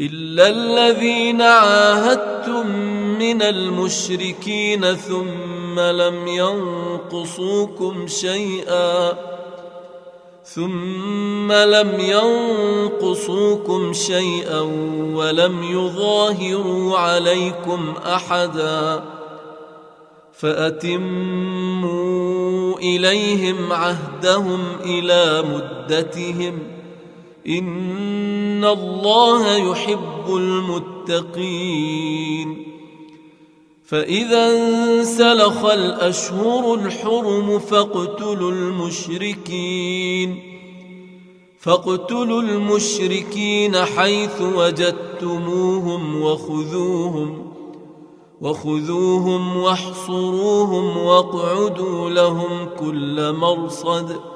إلا الذين عاهدتم من المشركين ثم لم ينقصوكم شيئا ثم لم ينقصوكم شيئا ولم يظاهروا عليكم أحدا فأتموا إليهم عهدهم إلى مدتهم إن الله يحب المتقين. فإذا انسلخ الأشهر الحرم فاقتلوا المشركين. فاقتلوا المشركين حيث وجدتموهم وخذوهم وخذوهم واحصروهم واقعدوا لهم كل مرصد.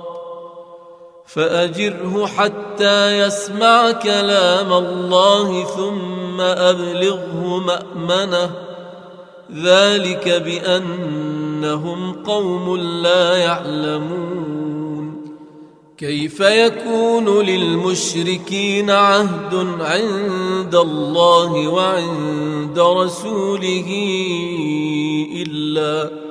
فأجره حتى يسمع كلام الله ثم أبلغه مأمنه. ذلك بأنهم قوم لا يعلمون. كيف يكون للمشركين عهد عند الله وعند رسوله إلا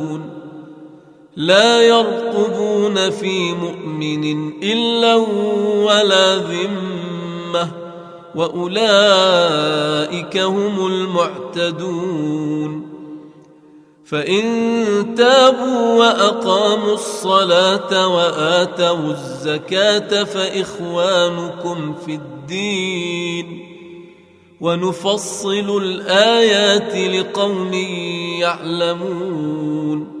لا يرقبون في مؤمن إلا ولا ذمة وأولئك هم المعتدون. فإن تابوا وأقاموا الصلاة وآتوا الزكاة فإخوانكم في الدين. ونفصل الآيات لقوم يعلمون.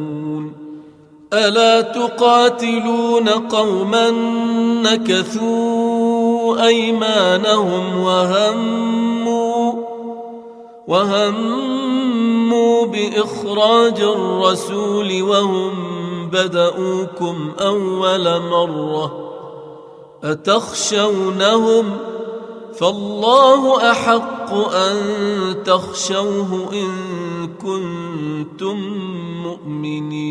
ألا تقاتلون قوما نكثوا أيمانهم وهموا وهموا بإخراج الرسول وهم بدؤوكم أول مرة أتخشونهم فالله أحق أن تخشوه إن كنتم مؤمنين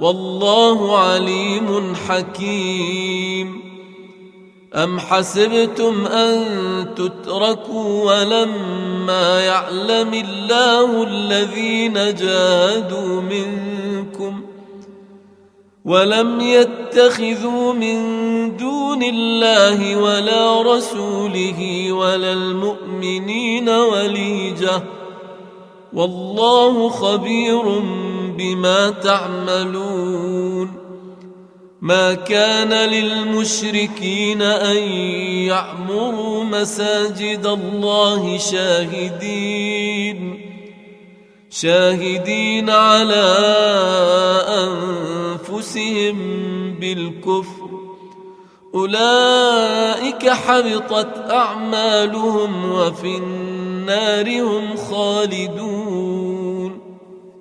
والله عليم حكيم. أم حسبتم أن تتركوا ولما يعلم الله الذين جاهدوا منكم ولم يتخذوا من دون الله ولا رسوله ولا المؤمنين وليجة والله خبير بما تعملون ما كان للمشركين أن يعمروا مساجد الله شاهدين شاهدين على أنفسهم بالكفر أولئك حبطت أعمالهم وفي النار هم خالدون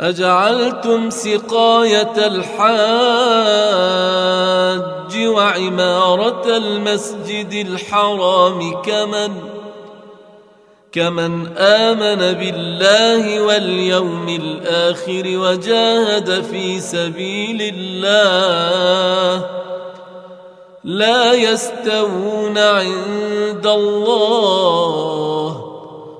أجعلتم سقاية الحاج وعمارة المسجد الحرام كمن كمن آمن بالله واليوم الآخر وجاهد في سبيل الله لا يستوون عند الله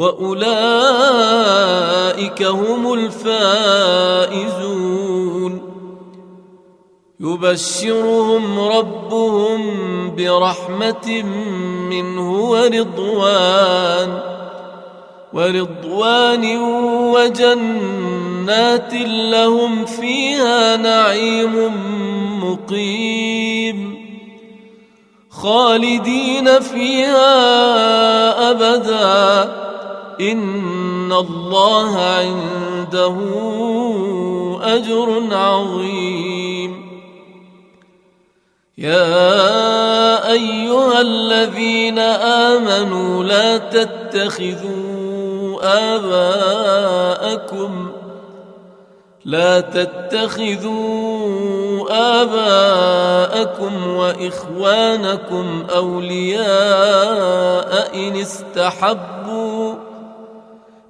وأولئك هم الفائزون. يبشرهم ربهم برحمة منه ورضوان ورضوان وجنات لهم فيها نعيم مقيم. خالدين فيها أبدا. ان الله عنده اجر عظيم. يا ايها الذين امنوا لا تتخذوا اباءكم لا تتخذوا آباءكم وإخوانكم أولياء إن استحبوا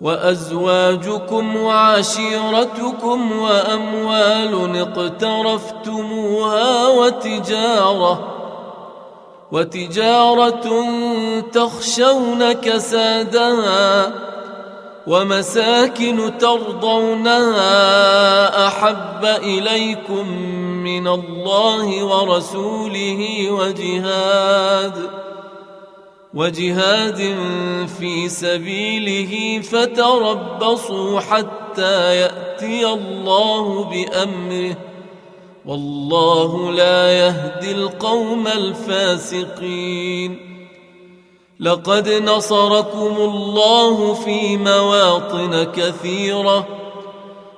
وأزواجكم وعشيرتكم وأموال اقترفتموها وتجارة وتجارة تخشون كسادها ومساكن ترضونها أحب إليكم من الله ورسوله وجهاد وجهاد في سبيله فتربصوا حتى يأتي الله بأمره. والله لا يهدي القوم الفاسقين. لقد نصركم الله في مواطن كثيرة.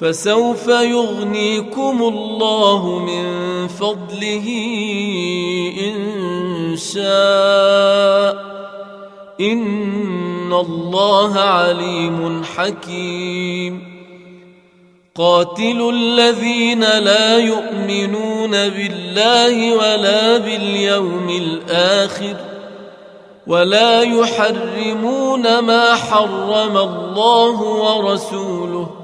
فسوف يغنيكم الله من فضله إن شاء. إن الله عليم حكيم. قاتلوا الذين لا يؤمنون بالله ولا باليوم الآخر ولا يحرمون ما حرم الله ورسوله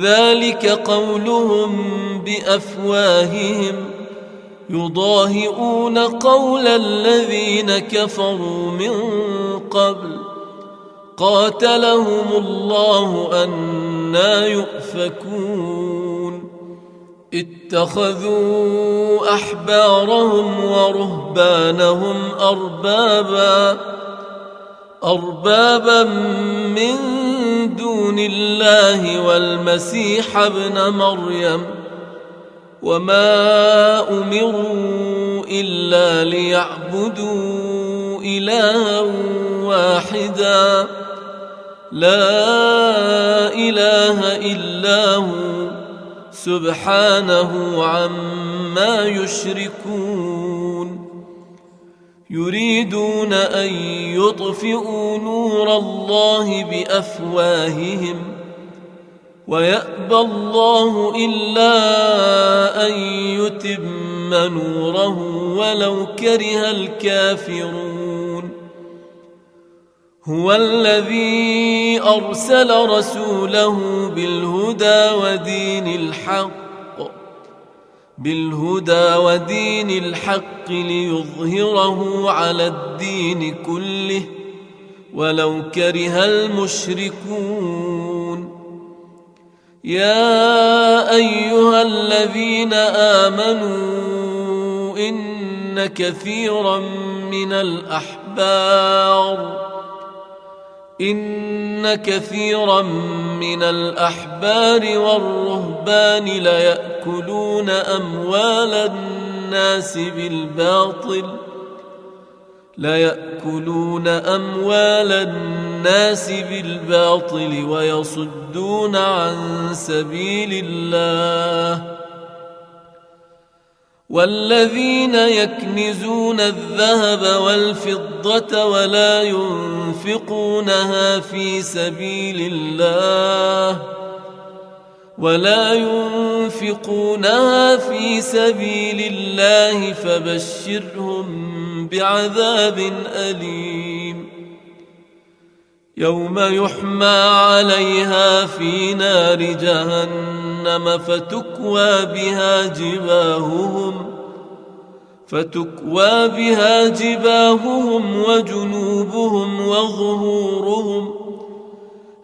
ذلك قولهم بأفواههم يضاهئون قول الذين كفروا من قبل قاتلهم الله أنا يؤفكون اتخذوا أحبارهم ورهبانهم أربابا أربابا من دون الله والمسيح ابن مريم وما أمروا إلا ليعبدوا إلها واحدا. لا إله إلا هو. سبحانه عما يشركون. يريدون أن يطفئوا نور الله بأفواههم ويأبى الله إلا أن يتم نوره ولو كره الكافرون هو الذي أرسل رسوله بالهدى ودين الحق بالهدى ودين الحق ليظهره على الدين كله ولو كره المشركون. يا أيها الذين آمنوا إن كثيرا من الأحبار إن كثيرا من الأحبار والرهبان ليأكلون أموال الناس بالباطل ليأكلون أموال الناس بالباطل ويصدون عن سبيل الله. والذين يكنزون الذهب والفضة ولا ينفقونها في سبيل الله ولا ينفقونها في سبيل الله فبشرهم بعذاب أليم. يوم يحمى عليها في نار جهنم. فتكوى بها جباههم فتكوى بها جباههم وجنوبهم وظهورهم.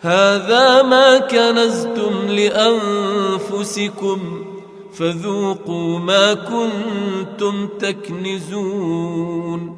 هذا ما كنزتم لأنفسكم فذوقوا ما كنتم تكنزون.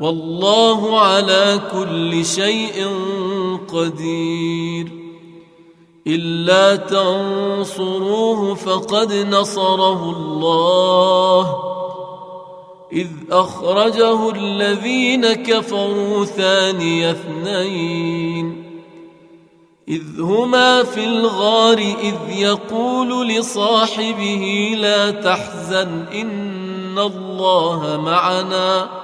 والله على كل شيء قدير. إلا تنصروه فقد نصره الله. إذ أخرجه الذين كفروا ثاني اثنين. إذ هما في الغار إذ يقول لصاحبه لا تحزن إن الله معنا.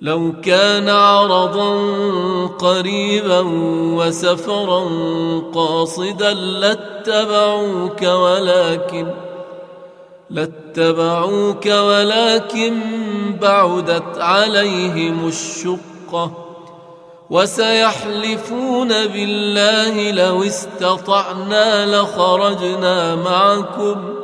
لو كان عرضا قريبا وسفرا قاصدا لاتبعوك ولكن لاتبعوك ولكن بعدت عليهم الشقة وسيحلفون بالله لو استطعنا لخرجنا معكم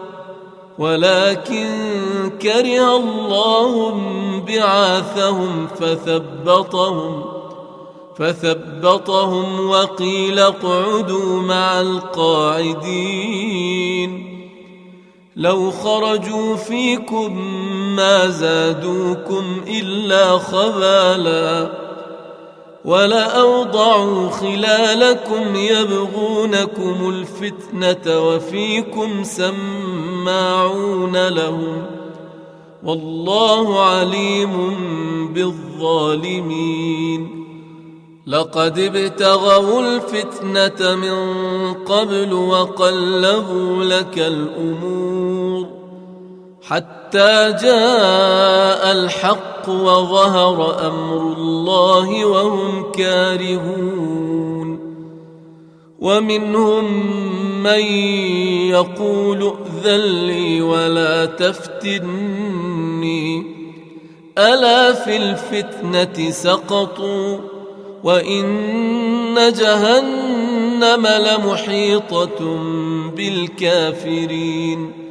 ولكن كره الله بعاثهم فثبطهم فثبطهم وقيل اقعدوا مع القاعدين لو خرجوا فيكم ما زادوكم إلا خبالا ولأوضعوا خلالكم يبغونكم الفتنة وفيكم سماعون لهم والله عليم بالظالمين لقد ابتغوا الفتنة من قبل وقلبوا لك الأمور حتى جاء الحق وظهر أمر الله وهم كارهون. ومنهم من يقول ائذن لي ولا تفتني. ألا في الفتنة سقطوا وإن جهنم لمحيطة بالكافرين.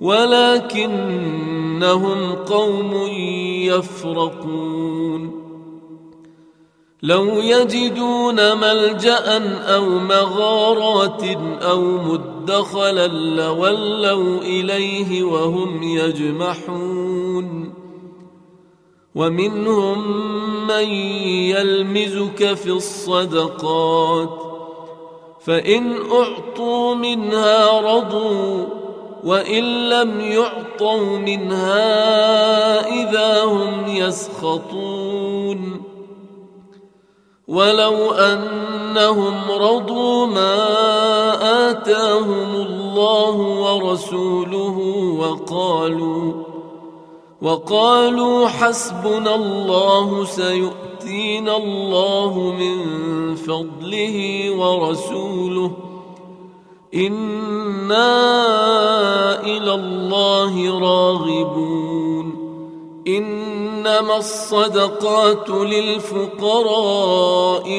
ولكنهم قوم يفرقون. لو يجدون ملجأ أو مغارات أو مدخلا لولوا إليه وهم يجمحون. ومنهم من يلمزك في الصدقات فإن أعطوا منها رضوا وإن لم يعطوا منها إذا هم يسخطون. ولو أنهم رضوا ما آتاهم الله ورسوله وقالوا وقالوا حسبنا الله سيؤتينا الله من فضله ورسوله أنا إلى الله راغبون انما الصدقات للفقراء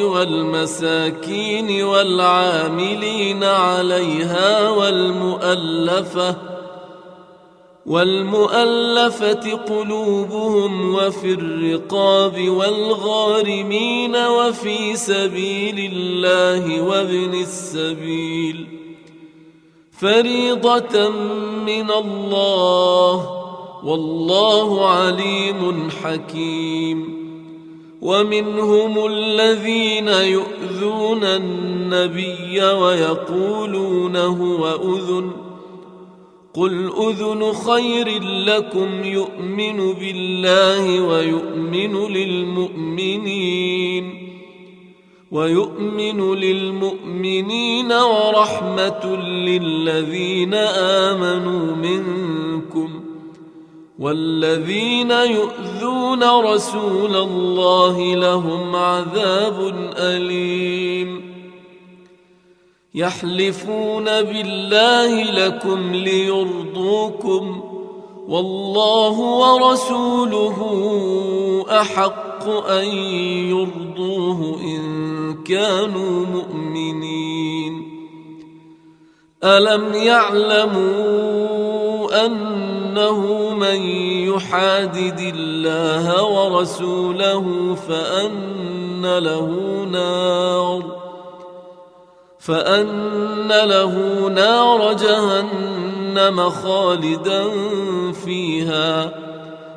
والمساكين والعاملين عليها والمؤلفه والمؤلفة قلوبهم وفي الرقاب والغارمين وفي سبيل الله وابن السبيل فريضة من الله والله عليم حكيم. ومنهم الذين يؤذون النبي ويقولون هو أذن. قل أذن خير لكم يؤمن بالله ويؤمن للمؤمنين. ويؤمن للمؤمنين ورحمة للذين آمنوا منكم والذين يؤذون رسول الله لهم عذاب أليم يحلفون بالله لكم ليرضوكم والله ورسوله أحق أن يرضوه إن كانوا مؤمنين. ألم يعلموا أنه من يحادد الله ورسوله فأن له نار فأن له نار جهنم خالدا فيها.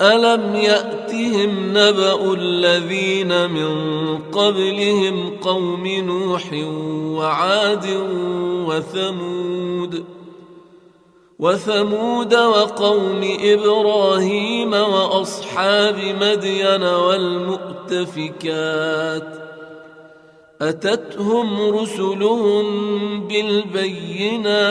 ألم يأتهم نبأ الذين من قبلهم قوم نوح وعاد وثمود وثمود وقوم إبراهيم وأصحاب مدين والمؤتفكات أتتهم رسلهم بالبينات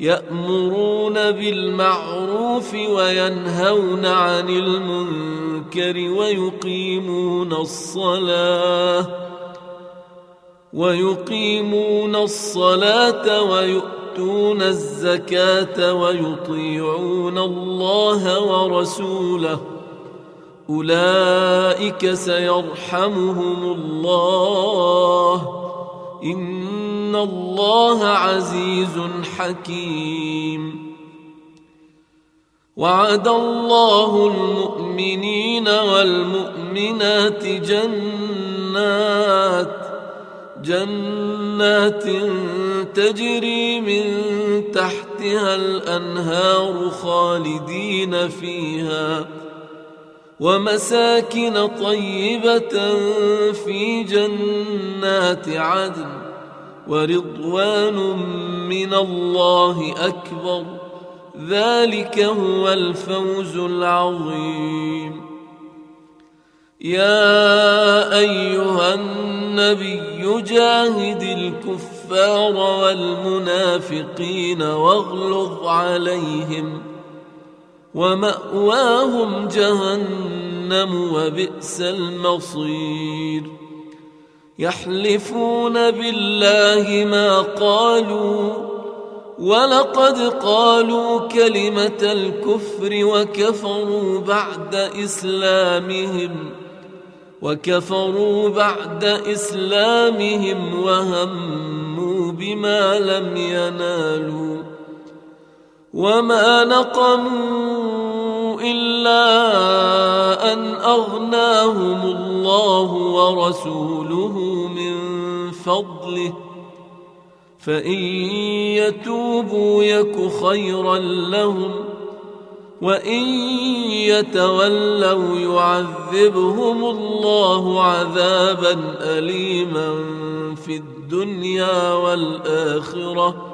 يأمرون بالمعروف وينهون عن المنكر ويقيمون الصلاة ويقيمون الصلاة ويؤتون الزكاة ويطيعون الله ورسوله أولئك سيرحمهم الله ان الله عزيز حكيم وعد الله المؤمنين والمؤمنات جنات جنات تجري من تحتها الانهار خالدين فيها ومساكن طيبة في جنات عدن ورضوان من الله أكبر. ذلك هو الفوز العظيم. يا أيها النبي جاهد الكفار والمنافقين واغلظ عليهم ۖ ومأواهم جهنم وبئس المصير. يحلفون بالله ما قالوا ولقد قالوا كلمة الكفر وكفروا بعد إسلامهم وكفروا بعد إسلامهم وهموا بما لم ينالوا وما نقموا إلا أن أغناهم الله ورسوله من فضله. فإن يتوبوا يك خيرا لهم وإن يتولوا يعذبهم الله عذابا اليما في الدنيا والآخرة.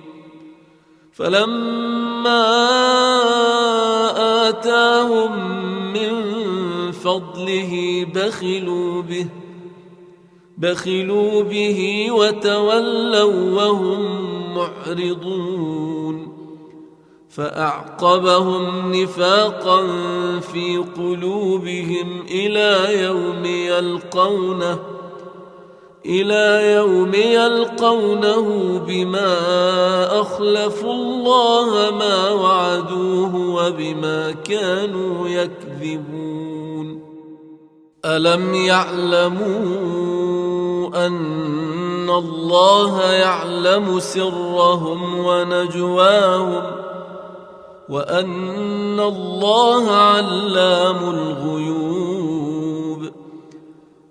فلما آتاهم من فضله بخلوا به بخلوا به وتولوا وهم معرضون. فأعقبهم نفاقا في قلوبهم إلى يوم يلقونه. إلى يوم يلقونه بما واخلفوا الله ما وعدوه وبما كانوا يكذبون. ألم يعلموا أن الله يعلم سرهم ونجواهم وأن الله علام الغيوب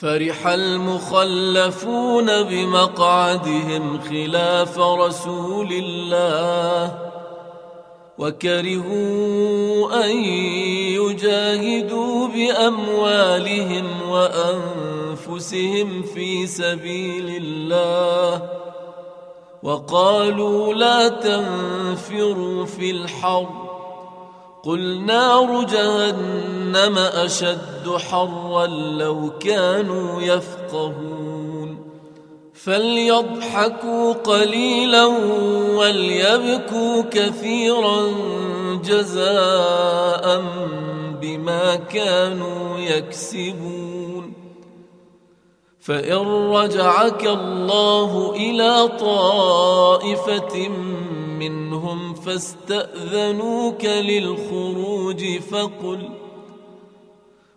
فرح المخلفون بمقعدهم خلاف رسول الله وكرهوا أن يجاهدوا بأموالهم وأنفسهم في سبيل الله وقالوا لا تنفروا في الحرب قل نار جهنم أشد حرا لو كانوا يفقهون فليضحكوا قليلا وليبكوا كثيرا جزاء بما كانوا يكسبون فإن رجعك الله إلى طائفة منهم فاستأذنوك للخروج فقل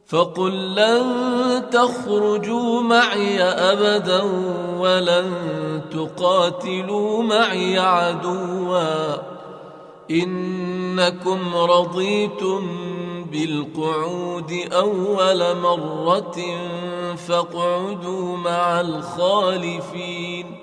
فقل لن تخرجوا معي أبدا ولن تقاتلوا معي عدوا إنكم رضيتم بالقعود أول مرة فاقعدوا مع الخالفين.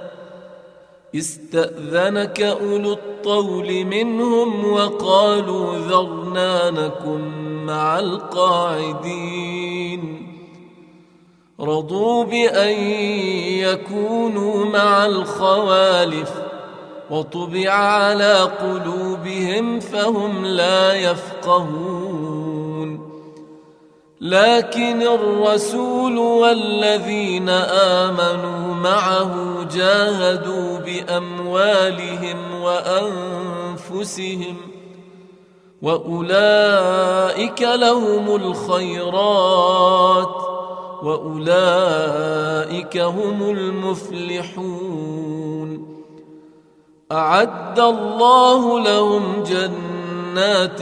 استأذنك أولو الطول منهم وقالوا ذرنا نكن مع القاعدين. رضوا بأن يكونوا مع الخوالف وطبع على قلوبهم فهم لا يفقهون. لكن الرسول والذين آمنوا معه جاهدوا بأموالهم وأنفسهم وأولئك لهم الخيرات وأولئك هم المفلحون أعد الله لهم جنات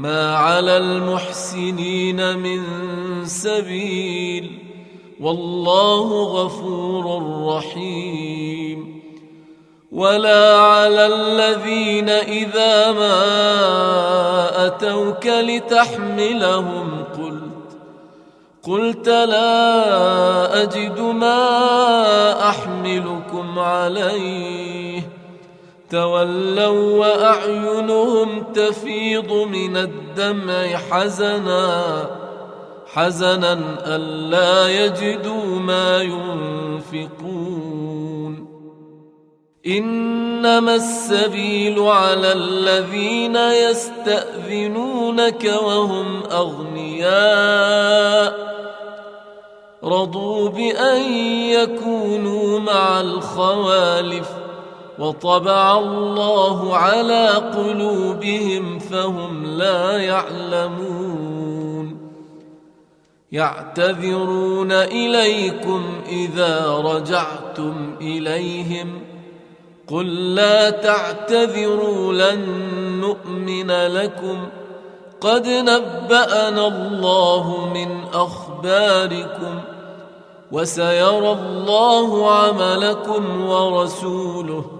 ما على المحسنين من سبيل والله غفور رحيم ولا على الذين إذا ما أتوك لتحملهم قلت قلت لا أجد ما أحملكم عليه تولوا وأعينهم تفيض من الدمع حزنا حزنا ألا يجدوا ما ينفقون. إنما السبيل على الذين يستأذنونك وهم أغنياء. رضوا بأن يكونوا مع الخوالف وطبع الله على قلوبهم فهم لا يعلمون. يعتذرون إليكم إذا رجعتم إليهم. قل لا تعتذروا لن نؤمن لكم. قد نبأنا الله من أخباركم وسيرى الله عملكم ورسوله.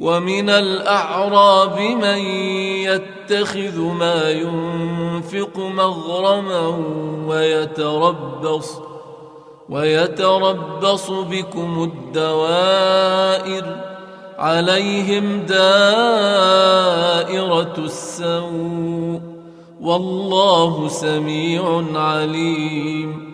ومن الأعراب من يتخذ ما ينفق مغرما ويتربص ويتربص بكم الدوائر عليهم دائرة السوء والله سميع عليم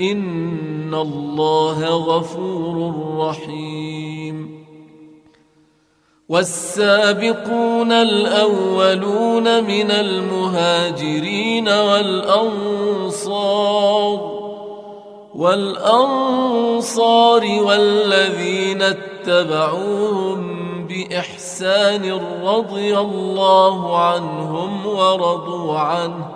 ان الله غفور رحيم والسابقون الاولون من المهاجرين والانصار والانصار والذين اتبعوهم باحسان رضي الله عنهم ورضوا عنه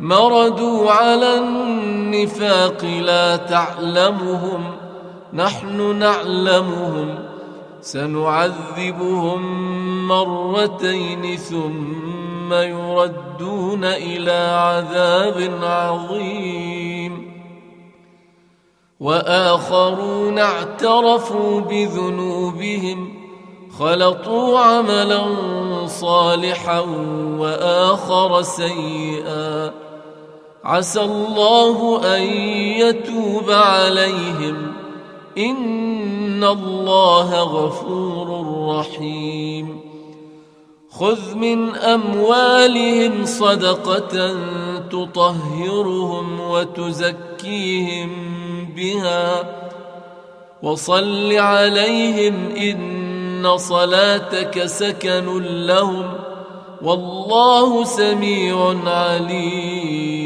مردوا على النفاق لا تعلمهم نحن نعلمهم سنعذبهم مرتين ثم يردون إلى عذاب عظيم. وآخرون اعترفوا بذنوبهم خلطوا عملا صالحا وآخر سيئا. عسى الله أن يتوب عليهم. إن الله غفور رحيم. خذ من أموالهم صدقة تطهرهم وتزكيهم بها. وصل عليهم إن صلاتك سكن لهم. والله سميع عليم.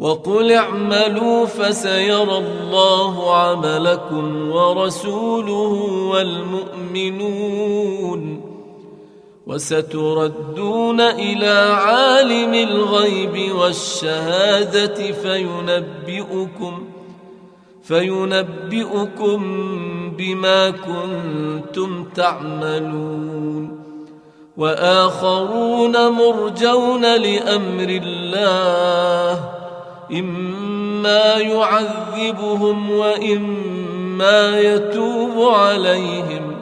وقل اعملوا فسيرى الله عملكم ورسوله والمؤمنون وستردون إلى عالم الغيب والشهادة فينبئكم فينبئكم بما كنتم تعملون وآخرون مرجون لأمر الله إما يعذبهم وإما يتوب عليهم.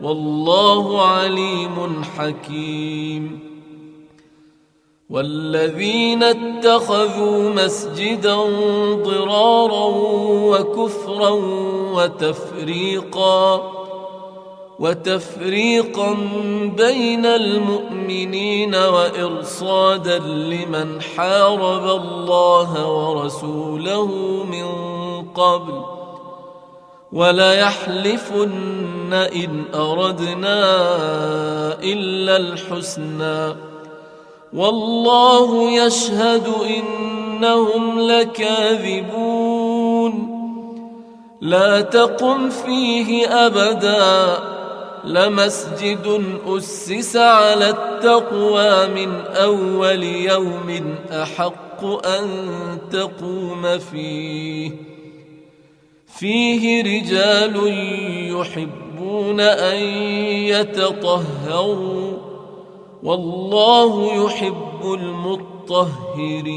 والله عليم حكيم. والذين اتخذوا مسجدا ضرارا وكفرا وتفريقا وتفريقا بين المؤمنين وإرصادا لمن حارب الله ورسوله من قبل وليحلفن إن أردنا إلا الحسنى والله يشهد إنهم لكاذبون لا تقم فيه أبدا لمسجد أسس على التقوى من أول يوم أحق أن تقوم فيه. فيه رجال يحبون أن يتطهروا والله يحب المطهرين.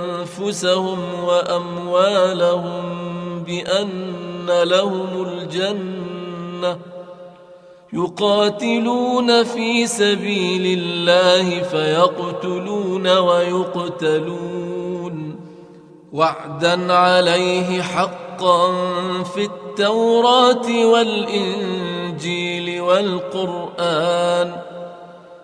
أنفسهم وأموالهم بأن لهم الجنة يقاتلون في سبيل الله فيقتلون ويقتلون وعدا عليه حقا في التوراة والإنجيل والقرآن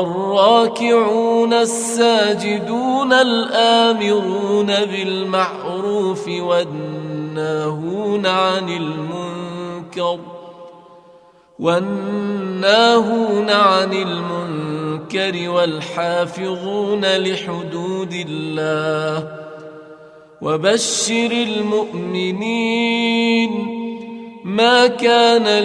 الراكعون الساجدون الآمرون بالمعروف والناهون عن المنكر والناهون عن المنكر والحافظون لحدود الله وبشر المؤمنين ما كان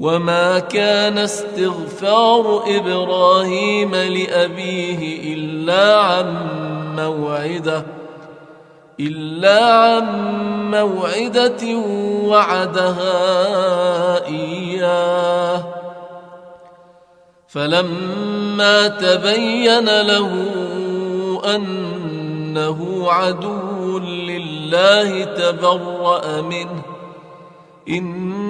وما كان استغفار إبراهيم لأبيه إلا عن موعده إلا عن موعدة وعدها إياه فلما تبين له أنه عدو لله تبرأ منه إن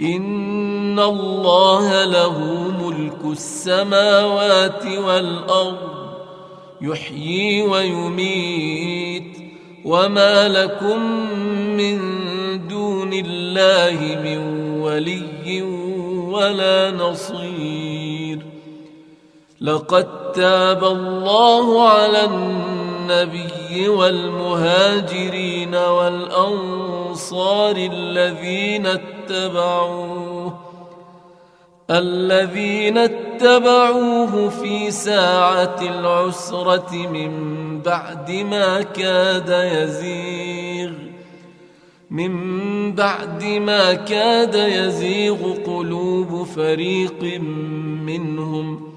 إن الله له ملك السماوات والأرض. يحيي ويميت. وما لكم من دون الله من ولي ولا نصير. لقد تاب الله على النبي والمهاجرين والأنصار الذين اتبعوه الذين اتبعوه في ساعة العسرة من بعد ما كاد يزيغ من بعد ما كاد يزيغ قلوب فريق منهم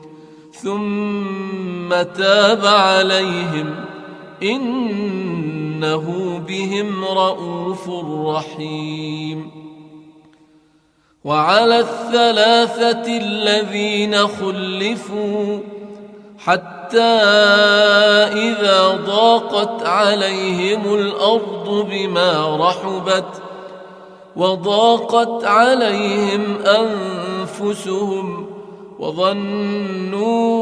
ثم تاب عليهم. إنه بهم رءوف رحيم. وعلى الثلاثة الذين خلفوا حتى إذا ضاقت عليهم الأرض بما رحبت وضاقت عليهم أنفسهم وظنوا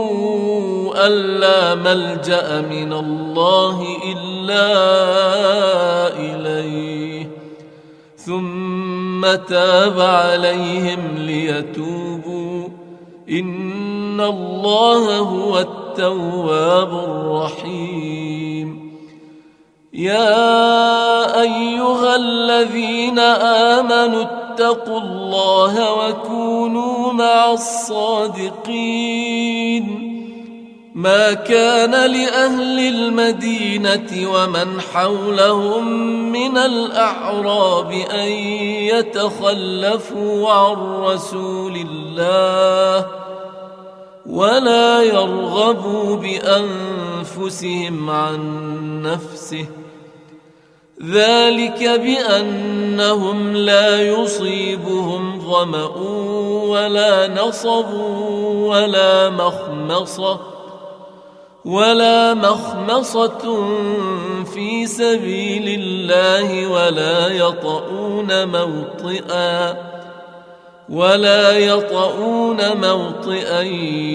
أن لا ملجأ من الله إلا إليه. ثم تاب عليهم ليتوبوا. إن الله هو التواب الرحيم. يا أيها الذين آمنوا اتقوا الله وكونوا مع الصادقين. ما كان لأهل المدينة ومن حولهم من الأعراب أن يتخلفوا عن رسول الله ولا يرغبوا بأنفسهم عن نفسه. ذلك بأنهم لا يصيبهم ظمأ ولا نصب ولا مخمصة ولا مخمصة في سبيل الله ولا يطؤون موطئا ولا يطؤون موطئا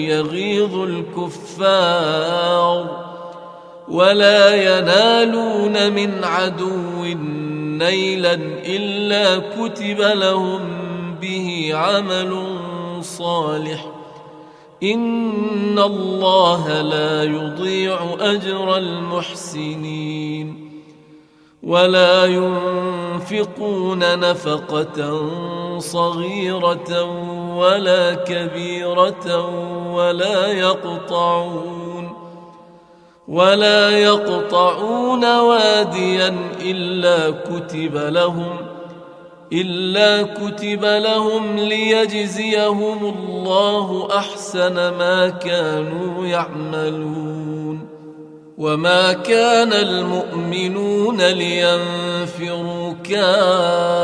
يغيظ الكفار ولا ينالون من عدو نيلا إلا كتب لهم به عمل صالح. إن الله لا يضيع أجر المحسنين. ولا ينفقون نفقة صغيرة ولا كبيرة ولا يقطعون ولا يقطعون واديا إلا كتب لهم إلا كتب لهم ليجزيهم الله أحسن ما كانوا يعملون. وما كان المؤمنون لينفروا كافة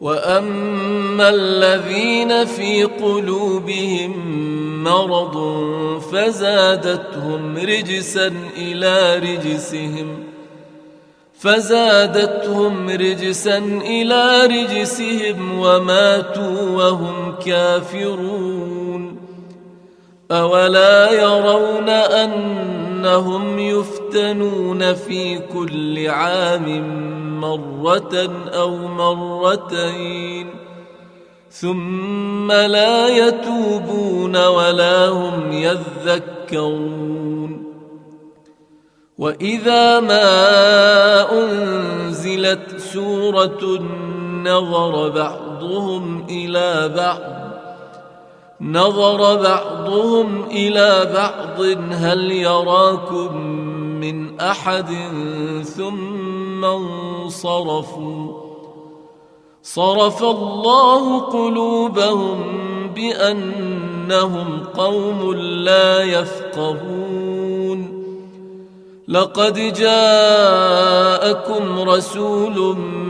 وأما الذين في قلوبهم مرض فزادتهم رجسا إلى رجسهم فزادتهم رجسا إلى رجسهم وماتوا وهم كافرون أولا يرون أنهم يفتنون في كل عام مرة أو مرتين ثم لا يتوبون ولا هم يذكرون وإذا ما أنزلت سورة نظر بعضهم إلى بعض نظر بعضهم إلى بعض هل يراكم من أحد؟ ثم انصرفوا. صرف الله قلوبهم بأنهم قوم لا يفقهون. لقد جاءكم رسول من